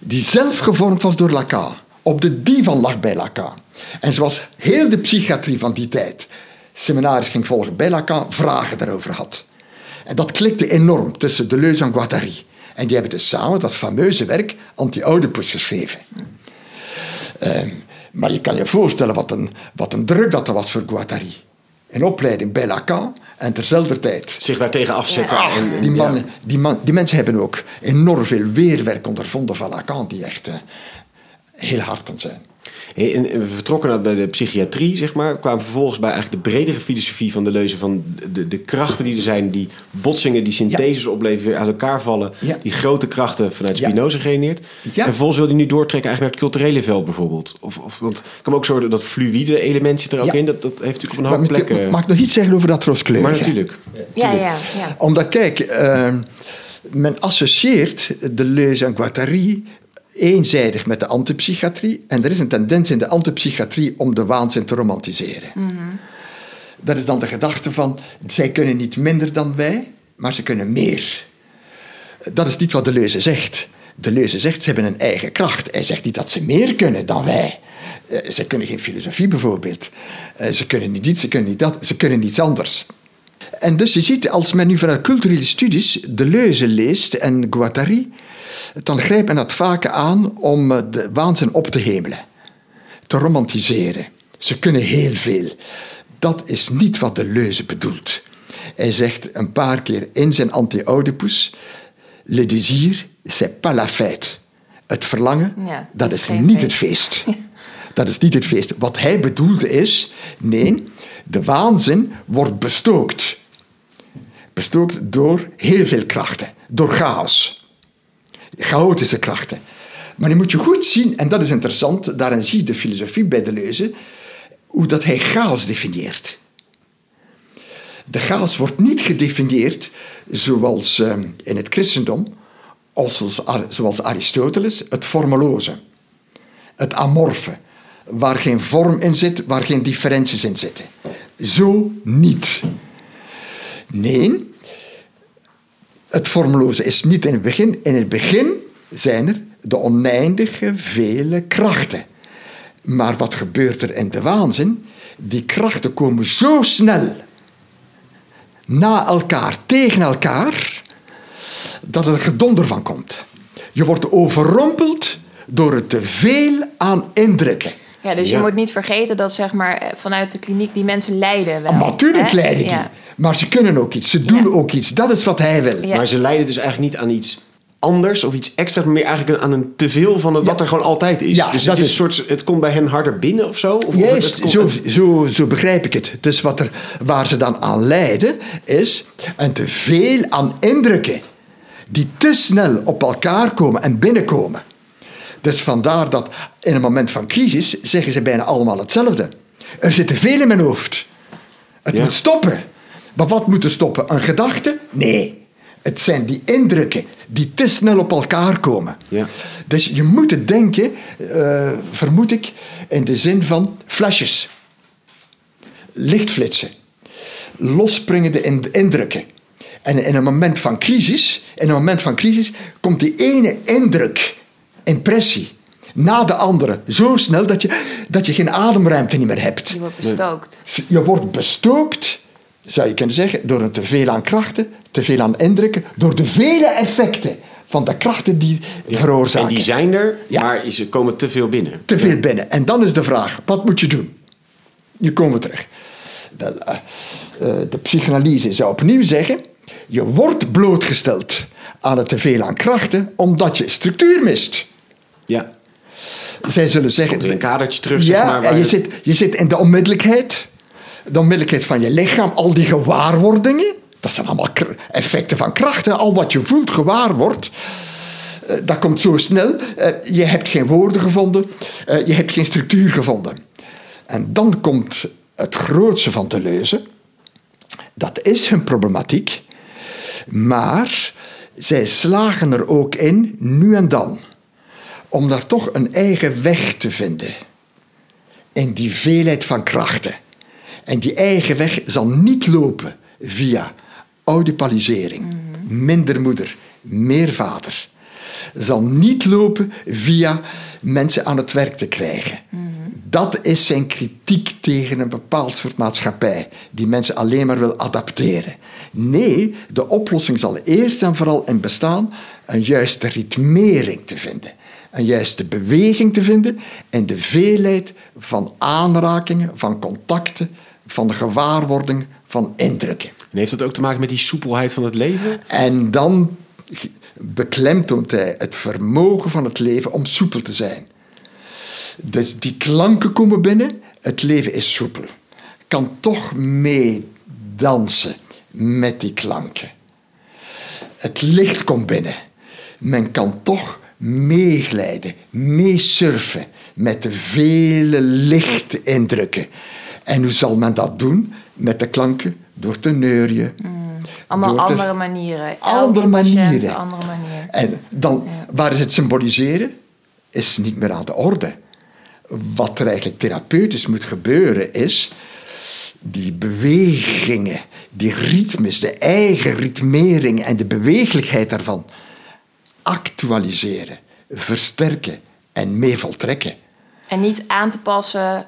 E: Die zelf gevormd was door Lacan. Op de divan lag bij Lacan. En zoals heel de psychiatrie van die tijd seminaries ging volgen bij Lacan, vragen daarover had. En dat klikte enorm tussen Deleuze en Guattari. En die hebben dus samen dat fameuze werk Anti-Oedipus geschreven. Ehm, maar je kan je voorstellen wat een, wat een druk dat er was voor Guattari. Een opleiding bij Lacan en terzelfde tijd...
B: Zich daartegen afzetten.
E: en, die, mannen, die, man, die mensen hebben ook enorm veel weerwerk ondervonden van Lacan, die echt uh, heel hard kon zijn
B: we vertrokken naar bij de psychiatrie, zeg maar. kwamen vervolgens bij eigenlijk de bredere filosofie van de leuze van de, de krachten die er zijn, die botsingen, die syntheses ja. opleveren, weer uit elkaar vallen. Die grote krachten vanuit Spinoza ja. genereert. En vervolgens wil hij nu doortrekken eigenlijk naar het culturele veld bijvoorbeeld. Of, of, want ik kan ook zo dat fluïde element zit er ook in. Dat, dat heeft natuurlijk op een hoop plekken.
E: Mag ik nog iets zeggen over dat rooskleur?
B: Maar natuurlijk.
D: Ja, ja, ja.
E: Omdat, kijk, uh, men associeert de leuze en Guattari eenzijdig met de antipsychiatrie. En er is een tendens in de antipsychiatrie om de waanzin te romantiseren. Mm Dat is dan de gedachte van, zij kunnen niet minder dan wij, maar ze kunnen meer. Dat is niet wat de leuze zegt. De leuze zegt, ze hebben een eigen kracht. Hij zegt niet dat ze meer kunnen dan wij. Eh, ze kunnen geen filosofie bijvoorbeeld. Eh, ze kunnen niet dit, ze kunnen niet dat, ze kunnen niets anders. En dus je ziet, als men nu vanuit culturele studies de leuze leest en Guattari, dan grijpt men dat vaak aan om eh, de waanzin op te hemelen, te romantiseren. Ze kunnen heel veel. dat is niet wat de leuze bedoelt. Hij zegt een paar keer in zijn Anti-Oedipus: Le désir, c'est pas la fête. Het verlangen,
D: Ja,
E: dat is niet
D: feest.
E: het feest. Dat is niet het feest. Wat hij bedoelde is: nee, de waanzin wordt bestookt. Bestookt door heel veel krachten, door chaos. Chaotische krachten. Maar nu moet je goed zien, en dat is interessant, daarin zie je de filosofie bij Deleuze, hoe dat hij chaos definieert. De chaos wordt niet gedefinieerd zoals eh, in het christendom, als, zoals Aristoteles, het formeloze, het amorfe, waar geen vorm in zit, waar geen differenties in zitten. Zo niet. Nee, het vormeloze is niet in het begin. In het begin zijn er de oneindige vele krachten. Maar wat gebeurt er in de waanzin? Die krachten komen zo snel na elkaar, tegen elkaar, dat er gedonder van komt. Je wordt overrompeld door het te veel aan indrukken.
D: Ja, dus
B: Ja.
D: je moet niet vergeten dat zeg maar, eh, vanuit de kliniek die mensen lijden wel.
E: Maar natuurlijk
D: hè?
E: lijden die.
D: Ja.
E: Maar ze kunnen ook iets, ze doen
D: Ja.
E: ook iets. Dat is wat hij wil.
D: Ja.
B: Maar ze lijden dus eigenlijk niet aan iets anders of iets extra, maar meer eigenlijk aan een teveel van het, wat er gewoon altijd is.
E: Ja,
B: dus
E: dat
B: het, is
E: is-
B: een soort, het komt bij hen harder binnen of zo? Of, of
E: Juist,
B: het komt-
E: zo,
B: het-
E: zo, zo begrijp ik het. Dus wat er, waar ze dan aan lijden, is een te veel aan indrukken die te snel op elkaar komen en binnenkomen. Dus vandaar dat in een moment van crisis zeggen ze bijna allemaal hetzelfde. Er zit te veel in mijn hoofd. Het
B: Ja.
E: moet stoppen. Maar wat moet er stoppen? Een gedachte? Nee. Het zijn die indrukken die te snel op elkaar komen.
B: Ja.
E: Dus je moet het denken, eh, vermoed ik, in de zin van flesjes. Lichtflitsen. Losspringende in- indrukken. En in een moment van crisis, in een moment van crisis komt die ene indruk, impressie, na de andere zo snel dat je, dat je geen ademruimte niet meer hebt.
D: Je wordt bestookt.
E: Je wordt bestookt, zou je kunnen zeggen, door een teveel aan krachten, teveel aan indrukken, door de vele effecten van de krachten die veroorzaken.
B: En die zijn er,
E: Ja.
B: maar ze komen te veel binnen.
E: Te veel binnen. En dan is de vraag, wat moet je doen? Nu komen we terug. Wel, eh, eh, de psychanalyse zou opnieuw zeggen, je wordt blootgesteld aan het teveel aan krachten, omdat je structuur mist.
B: Ja.
E: Zij zullen zeggen...
B: Komt er een kadertje terug, zeg maar, waar
E: je
B: het-
E: zit, je zit in de onmiddellijkheid. De onmiddellijkheid van je lichaam. Al die gewaarwordingen. Dat zijn allemaal effecten van krachten. Al wat je voelt, gewaar wordt. eh, dat komt zo snel. Eh, je hebt geen woorden gevonden. eh, je hebt geen structuur gevonden. En dan komt het grootste van te lezen. Dat is hun problematiek. Maar zij slagen er ook in, nu en dan, om daar toch een eigen weg te vinden. In die veelheid van krachten. En die eigen weg zal niet lopen via audipalisering, minder moeder, meer vader. Zal niet lopen via mensen aan het werk te krijgen. Dat is zijn kritiek tegen een bepaald soort maatschappij, die mensen alleen maar wil adapteren. Nee, de oplossing zal eerst en vooral in bestaan een juiste ritmering te vinden. Een juiste beweging te vinden in de veelheid van aanrakingen, van contacten, van de gewaarwording, van indrukken.
B: En heeft dat ook te maken met die soepelheid van het leven?
E: En dan beklemtoont hij het vermogen van het leven om soepel te zijn. Dus die klanken komen binnen, het leven is soepel. Kan toch meedansen met die klanken. Het licht komt binnen. Men kan toch meeglijden, meesurfen met de vele lichtindrukken. En hoe zal men dat doen? Met de klanken? Door te neurien.
D: Allemaal
E: Door te-
D: andere manieren.
E: Andere
D: patiënt
E: manieren.
D: andere manier.
E: En dan, waar is het symboliseren? Is niet meer aan de orde. Wat er eigenlijk therapeutisch moet gebeuren is die bewegingen, die ritmes, de eigen ritmering en de beweeglijkheid daarvan actualiseren, versterken en mee voltrekken.
D: En niet aan te passen,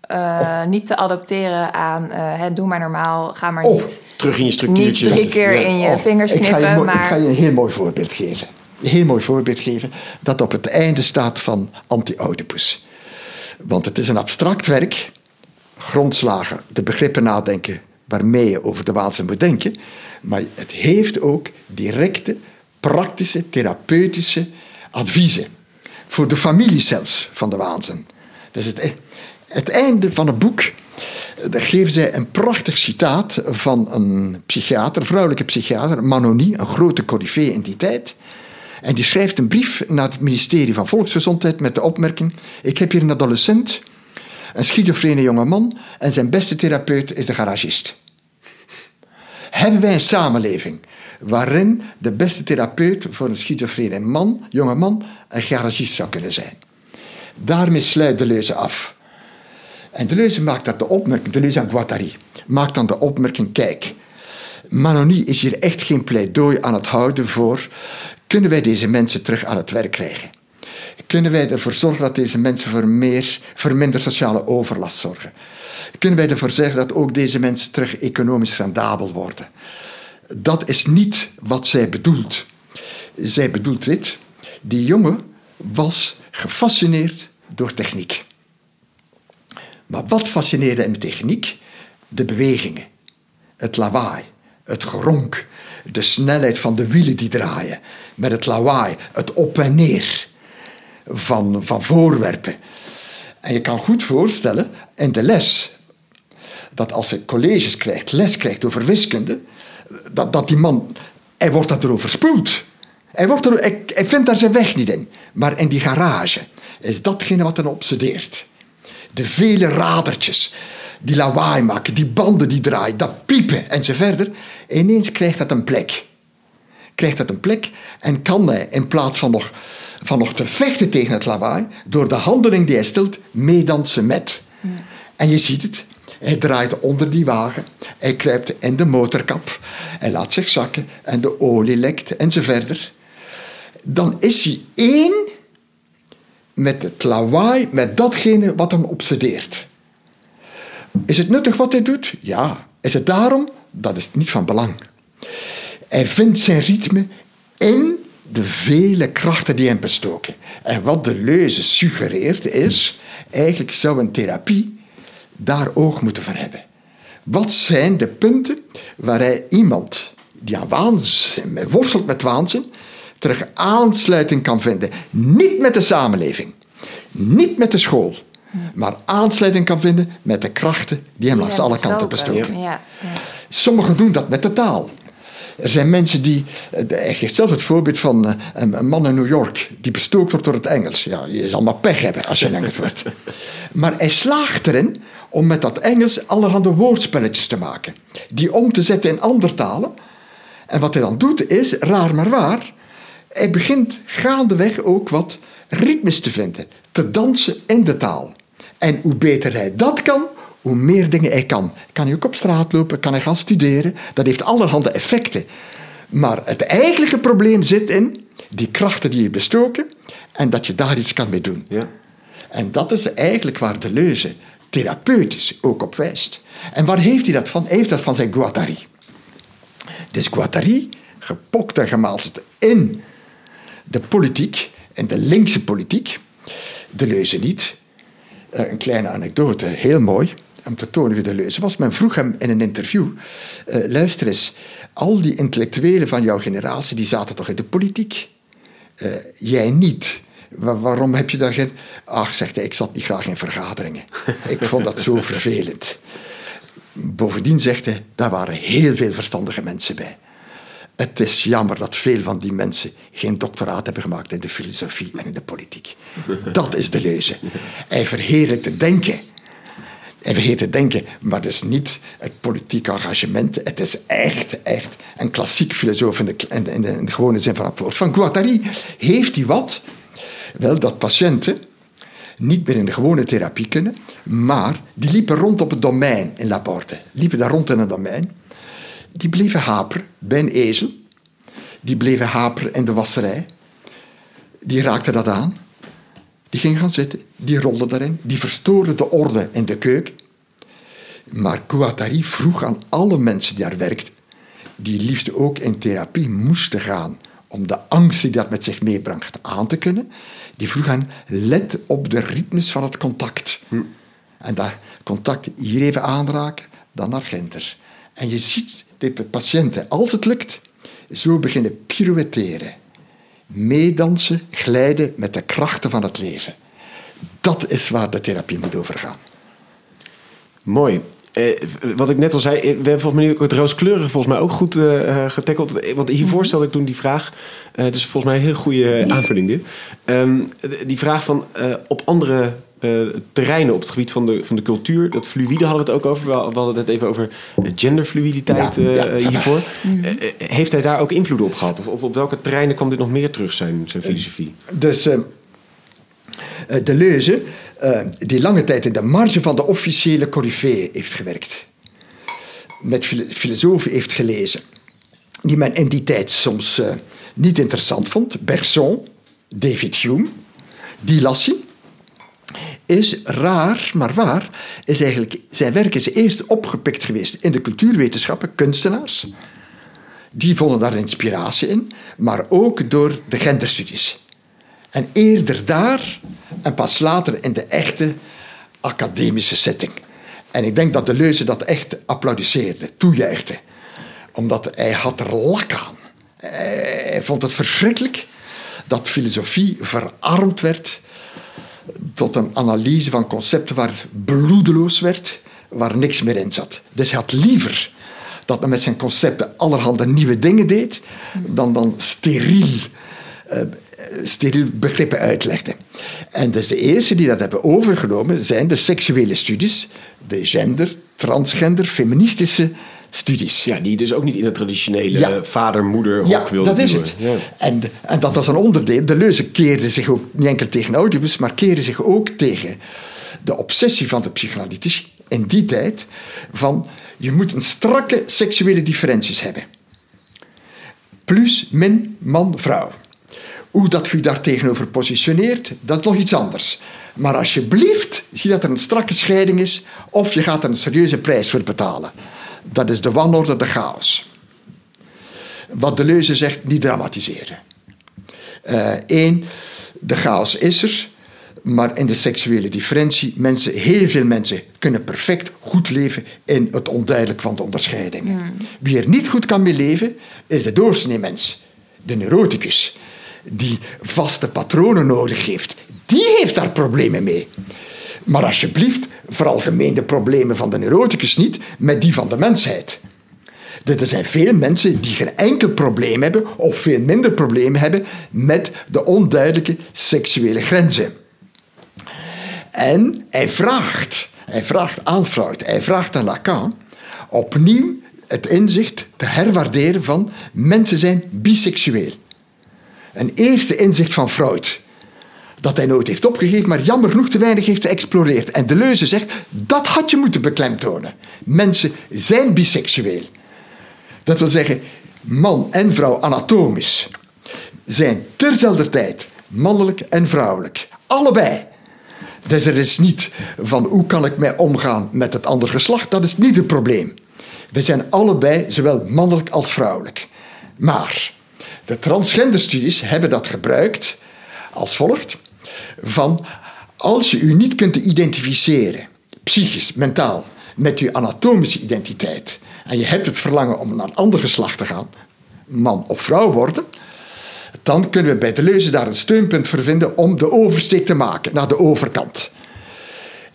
D: eh, niet te adapteren aan hè, doe maar normaal, ga maar
E: Oh,
D: niet.
B: Terug in je
D: Niet
B: structuurtje.
D: drie keer in je
E: Oh,
D: vingers
E: ik ga
D: knippen,
E: je,
D: maar
E: Ik ga je een heel mooi voorbeeld geven. Een heel mooi voorbeeld geven dat op het einde staat van Anti-Oedipus. Want het is een abstract werk grondslagen, de begrippen nadenken waarmee je over de waanzin moet denken. Maar het heeft ook directe, praktische, therapeutische adviezen. Voor de familie zelfs van de waanzin. Dat is het, e- het einde van het boek. Daar geven zij een prachtig citaat van een psychiater, vrouwelijke psychiater, Manoni, een grote corifee in die tijd. En die schrijft een brief naar het ministerie van Volksgezondheid met de opmerking: Ik heb hier een adolescent, een schizofrene jonge man, en zijn beste therapeut is de garagist. Hebben wij een samenleving waarin de beste therapeut voor een schizofrene man, jonge man, een garagist zou kunnen zijn? Daarmee sluit de leuze af. En de leuze maakt daar de opmerking, de leuze aan Guattari, maakt dan de opmerking: kijk, Manoni is hier echt geen pleidooi aan het houden voor kunnen wij deze mensen terug aan het werk krijgen? Kunnen wij ervoor zorgen dat deze mensen voor, meer, voor minder sociale overlast zorgen? Kunnen wij ervoor zorgen dat ook deze mensen terug economisch rendabel worden? Dat is niet wat zij bedoelt. Zij bedoelt dit. Die jongen was gefascineerd door techniek. Maar wat fascineerde hem techniek? De bewegingen, het lawaai, het geronk, de snelheid van de wielen die draaien, met het lawaai, het op en neer van, van voorwerpen. En je kan goed voorstellen in de les dat als hij colleges krijgt, les krijgt over wiskunde, dat, dat die man, hij wordt dat erover spoelt. Hij, wordt er, hij, hij vindt daar zijn weg niet in. Maar in die garage is datgene wat hem obsedeert. De vele radertjes die lawaai maken, die banden die draaien, dat piepen en zo verder. Ineens krijgt dat een plek. Krijgt dat een plek en kan hij in plaats van nog, van nog te vechten tegen het lawaai, door de handeling die hij stelt, meedansen met. En je ziet het. Hij draait onder die wagen. Hij kruipt in de motorkap. Hij laat zich zakken en de olie lekt en zo verder. Dan is hij één met het lawaai, met datgene wat hem obsedeert. Is het nuttig wat hij doet? Ja. Is het daarom? Dat is niet van belang. Hij vindt zijn ritme in de vele krachten die hem bestoken. En wat de leuze suggereert is, eigenlijk zou een therapie daar oog moeten voor hebben. Wat zijn de punten waar hij iemand die aan waanzin, worstelt met waanzin, terug aansluiting kan vinden? Niet met de samenleving, niet met de school, maar aansluiting kan vinden met de krachten die hem langs alle kanten bestoken.
D: Ja, ja.
E: Sommigen doen dat met de taal. Er zijn mensen die. eh, Hij geeft zelf het voorbeeld van eh, een man in New York. die bestookt wordt door het Engels. Ja, je zal maar pech hebben als je Engels wordt. Maar hij slaagt erin om met dat Engels allerhande woordspelletjes te maken. die om te zetten in andere talen. En wat hij dan doet is, raar maar waar. Hij begint gaandeweg ook wat ritmes te vinden. te dansen in de taal. En hoe beter hij dat kan, hoe meer dingen hij kan. Kan hij ook op straat lopen, kan hij gaan studeren. Dat heeft allerhande effecten. Maar het eigenlijke probleem zit in die krachten die je bestoken en dat je daar iets kan mee doen.
B: Ja.
E: En dat is eigenlijk waar de leuze therapeutisch ook op wijst. En waar heeft hij dat van? Hij heeft dat van zijn Guattari. Dus Guattari, gepokt en gemaalst in de politiek, in de linkse politiek, de leuze niet. Eh, een kleine anekdote, heel mooi, om te tonen wie de leuze was. Men vroeg hem in een interview, eh, luister eens, al die intellectuelen van jouw generatie, die zaten toch in de politiek? Eh, jij niet. Wa- waarom heb je daar geen... Ach, zegt hij, ik zat niet graag in vergaderingen. Ik vond dat zo vervelend. Bovendien zegt hij, daar waren heel veel verstandige mensen bij. Het is jammer dat veel van die mensen geen doctoraat hebben gemaakt in de filosofie en in de politiek. Dat is de leuze. Hij verheerlijkt het denken. Hij verheerlijkt het denken, maar dus niet het politiek engagement. Het is echt, echt een klassiek filosoof in de, in de, in de gewone zin van het woord. Van Guattari heeft hij wat? Wel, dat patiënten niet meer in de gewone therapie kunnen, maar die liepen rond op het domein in Laporte. Liepen daar rond in het domein. Die bleven haperen bij een ezel. Die bleven haperen in de wasserij. Die raakten dat aan. Die gingen gaan zitten. Die rolden daarin. Die verstoorden de orde in de keuken. Maar Guattari vroeg aan alle mensen die daar werkten, die liefst ook in therapie moesten gaan om de angst die dat met zich meebracht aan te kunnen, die vroeg aan, let op de ritmes van het contact. En dat contact hier even aanraken, dan naar gender. En je ziet de patiënten, als het lukt, zo beginnen pirouetteren. Meedansen, glijden met de krachten van het leven. Dat is waar de therapie moet over gaan.
B: Mooi. Eh, wat ik net al zei, eh, we hebben volgens mij het rooskleurige volgens mij ook goed uh, getackeld. Want hiervoor
D: Mhm.
B: stelde ik toen die vraag. Uh, dus volgens mij een heel goede aanvulling dit. Um, die vraag van uh, op andere terreinen op het gebied van de, van de cultuur. Dat fluïde hadden we het ook over. We hadden het even over genderfluiditeit ja, ja, hiervoor.
D: Mhm.
B: heeft hij daar ook invloed op gehad? Of op, op welke terreinen kwam dit nog meer terug, zijn, zijn filosofie?
E: Dus de Leuze uh, die lange tijd in de marge van de officiële coryfeeën heeft gewerkt. Met fil filosofen heeft gelezen. Die men in die tijd soms uh, niet interessant vond. Bergson, David Hume, die las hij. Is raar, maar waar, is eigenlijk, zijn werk is eerst opgepikt geweest in de cultuurwetenschappen, kunstenaars. Die vonden daar inspiratie in, maar ook door de genderstudies. En eerder daar en pas later in de echte academische setting. En ik denk dat de Leuze dat echt applaudisseerde, toejuichte. Omdat hij had er lak aan. Hij vond het verschrikkelijk dat filosofie verarmd werd tot een analyse van concepten waar bloedeloos werd, waar niks meer in zat. Dus hij had liever dat men met zijn concepten allerhande nieuwe dingen deed, dan dan steriel begrippen uitlegde. En dus de eerste die dat hebben overgenomen zijn de seksuele studies, de gender, transgender, feministische studies.
B: Ja, die dus ook niet in het traditionele ja. vader-moeder
E: ja,
B: wilden
E: dat is het. Ja. En, en dat was een onderdeel. De Leuze keerde zich ook niet enkel tegen Oedipus, maar keerde zich ook tegen de obsessie van de psychoanalytici in die tijd van je moet een strakke seksuele differenties hebben. Plus, min, man, vrouw. Hoe dat u daar tegenover positioneert, dat is nog iets anders. Maar alsjeblieft, zie dat er een strakke scheiding is, of je gaat er een serieuze prijs voor betalen. Dat is de wanorde, de chaos. Wat de Leuze zegt, niet dramatiseren. Eén, uh, de chaos is er, maar in de seksuele differentie, mensen, heel veel mensen kunnen perfect goed leven in het onduidelijk van de onderscheidingen. Mm. Wie er niet goed kan mee leven, is de doorsnee mens, de neuroticus die vaste patronen nodig heeft, die heeft daar problemen mee. Maar alsjeblieft, veralgemeen de problemen van de neuroticus niet met die van de mensheid. Er zijn veel mensen die geen enkel probleem hebben, of veel minder problemen hebben, met de onduidelijke seksuele grenzen. En hij vraagt, hij vraagt aan Freud, hij vraagt aan Lacan, opnieuw het inzicht te herwaarderen van mensen zijn biseksueel. Een eerste inzicht van Freud. Dat hij nooit heeft opgegeven, maar jammer genoeg te weinig heeft geëxploreerd. En Deleuze zegt, dat had je moeten beklemtonen. Mensen zijn biseksueel. Dat wil zeggen, man en vrouw anatomisch zijn terzelfde tijd mannelijk en vrouwelijk. Allebei. Dus er is niet van hoe kan ik mij omgaan met het andere geslacht, dat is niet het probleem. We zijn allebei zowel mannelijk als vrouwelijk. Maar de transgenderstudies hebben dat gebruikt als volgt: van als je u niet kunt identificeren, psychisch, mentaal, met uw anatomische identiteit, en je hebt het verlangen om naar een ander geslacht te gaan, man of vrouw worden, dan kunnen we bij de Leuze daar een steunpunt voor vinden om de oversteek te maken naar de overkant.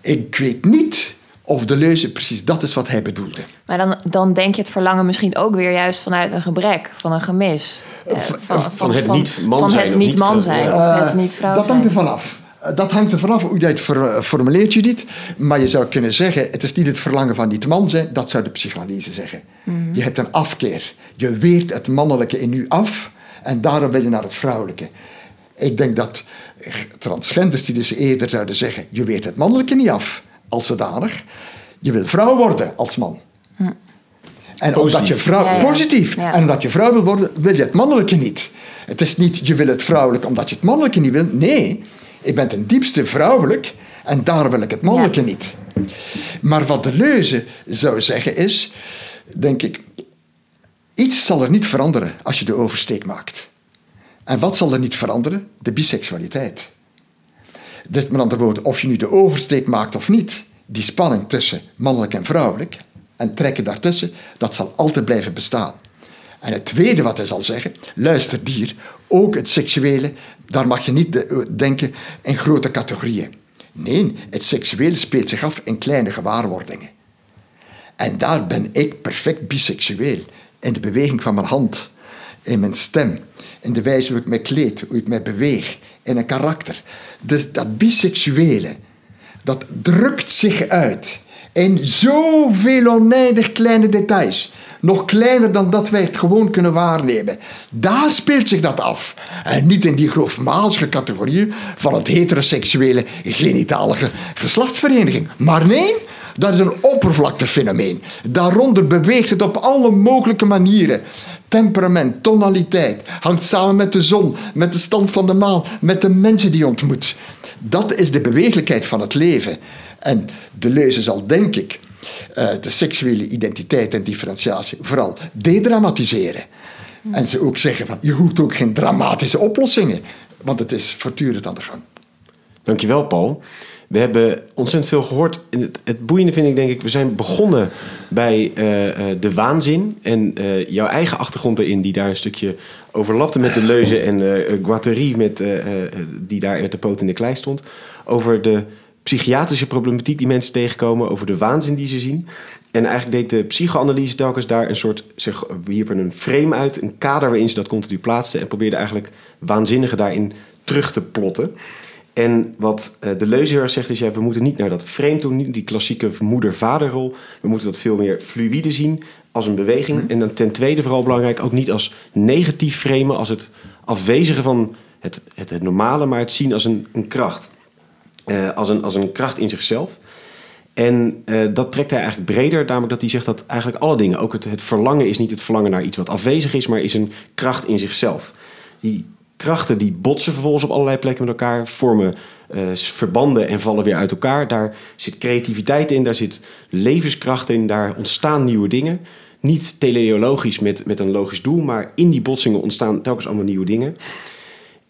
E: Ik weet niet of de Leuze precies dat is wat hij bedoelde.
D: Maar dan, dan denk je het verlangen misschien ook weer juist vanuit een gebrek, van een gemis.
B: Van, van, van, het niet man
D: van
B: zijn.
D: het niet man zijn of het niet vrouw
E: dat
D: zijn.
E: hangt er vanaf. Dat hangt er vanaf hoe je het formuleert, Judith. Maar je zou kunnen zeggen, het is niet het verlangen van niet man zijn, dat zou de psychoanalyse zeggen. Mm. Je hebt een afkeer. Je weert het mannelijke in u af en daarom wil je naar het vrouwelijke. Ik denk dat transgenders die dus eerder zouden zeggen, je weert het mannelijke niet af, als zodanig. Je wil vrouw worden als man. Mm. En
B: Positief.
E: omdat je vrouw,
D: Ja, ja.
E: positief.
D: Ja.
E: En omdat je vrouw wil worden, wil je het mannelijke niet. Het is niet, je wil het vrouwelijke omdat je het mannelijke niet wil. Nee, ik ben ten diepste vrouwelijk en daar wil ik het mannelijke
D: Ja.
E: niet. Maar wat de leuze zou zeggen is, denk ik, iets zal er niet veranderen als je de oversteek maakt. En wat zal er niet veranderen? De biseksualiteit. Dus met andere woorden, of je nu de oversteek maakt of niet, die spanning tussen mannelijk en vrouwelijk en trekken daartussen, dat zal altijd blijven bestaan. En het tweede wat hij zal zeggen, luister dier, ook het seksuele, daar mag je niet denken in grote categorieën. Nee, het seksuele speelt zich af in kleine gewaarwordingen. En daar ben ik perfect biseksueel. In de beweging van mijn hand, in mijn stem, in de wijze hoe ik me kleed, hoe ik me beweeg, in een karakter. Dus dat biseksuele, dat drukt zich uit in zoveel oneindig kleine details. Nog kleiner dan dat wij het gewoon kunnen waarnemen. Daar speelt zich dat af. En niet in die grofmazige categorieën van het heteroseksuele genitalige geslachtsvereniging. Maar nee, dat is een oppervlaktefenomeen. Daaronder beweegt het op alle mogelijke manieren. Temperament, tonaliteit, hangt samen met de zon, met de stand van de maan, met de mensen die je ontmoet. Dat is de beweeglijkheid van het leven. En de leuze zal, denk ik, eh, de seksuele identiteit en differentiatie vooral dedramatiseren. En ze ook zeggen van, je hoeft ook geen dramatische oplossingen, want het is voortdurend aan de gang.
B: Dankjewel, Paul. We hebben ontzettend veel gehoord. Het, het boeiende vind ik, denk ik, we zijn begonnen bij uh, uh, de waanzin. En uh, jouw eigen achtergrond erin, die daar een stukje overlapte met de leuze. En Guattari, met, die daar te poot in de klei stond. Over de psychiatrische problematiek die mensen tegenkomen, over de waanzin die ze zien. En eigenlijk deed de psychoanalyse telkens daar een soort, zeg, wierpen een frame uit, een kader waarin ze dat continu plaatsten en probeerde eigenlijk waanzinnige daarin terug te plotten. En wat uh, de leuze heel erg zegt is, ja, we moeten niet naar dat frame toe, niet die klassieke moeder-vaderrol. We moeten dat veel meer fluïde zien als een beweging. Mhm. En dan ten tweede vooral belangrijk, ook niet als negatief framen, als het afwezigen van het, het, het normale, maar het zien als een, een kracht. Uh, als, een, als een kracht in zichzelf. En uh, dat trekt hij eigenlijk breder, namelijk dat hij zegt dat eigenlijk alle dingen, ook het, het verlangen is niet het verlangen naar iets wat afwezig is, maar is een kracht in zichzelf. Die krachten die botsen vervolgens op allerlei plekken met elkaar, vormen uh, verbanden en vallen weer uit elkaar. Daar zit creativiteit in, daar zit levenskracht in, daar ontstaan nieuwe dingen. Niet teleologisch met, met een logisch doel, maar in die botsingen ontstaan telkens allemaal nieuwe dingen.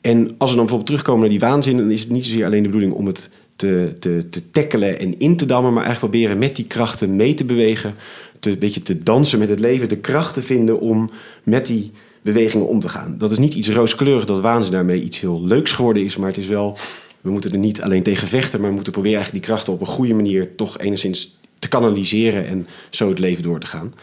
B: En als we dan bijvoorbeeld terugkomen naar die waanzin, dan is het niet zozeer alleen de bedoeling om het te, te, te tackelen en in te dammen, maar eigenlijk proberen met die krachten mee te bewegen, te, een beetje te dansen met het leven, de kracht te vinden om met die bewegingen om te gaan. Dat is niet iets rooskleurig dat waanzin daarmee iets heel leuks geworden is, maar het is wel, we moeten er niet alleen tegen vechten, maar we moeten proberen eigenlijk die krachten op een goede manier toch enigszins te kanaliseren en zo het leven door te gaan.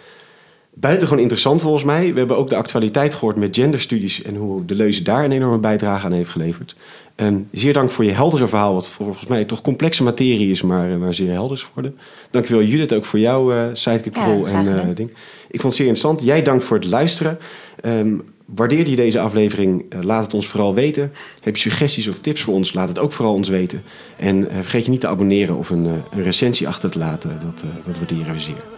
B: Buitengewoon interessant volgens mij. We hebben ook de actualiteit gehoord met genderstudies en hoe de Leuze daar een enorme bijdrage aan heeft geleverd. Um, zeer dank voor je heldere verhaal, wat volgens mij toch complexe materie is, maar, maar zeer helder is geworden. Dankjewel Judith ook voor jouw uh, sidekick-rol en uh, ding. Ik vond het zeer interessant. Jij dank voor het luisteren. Um, waardeerde je deze aflevering? Uh, laat het ons vooral weten. Heb je suggesties of tips voor ons? Laat het ook vooral ons weten. En vergeet je niet te abonneren of een, een recensie achter te laten. Dat, dat waarderen we zeer.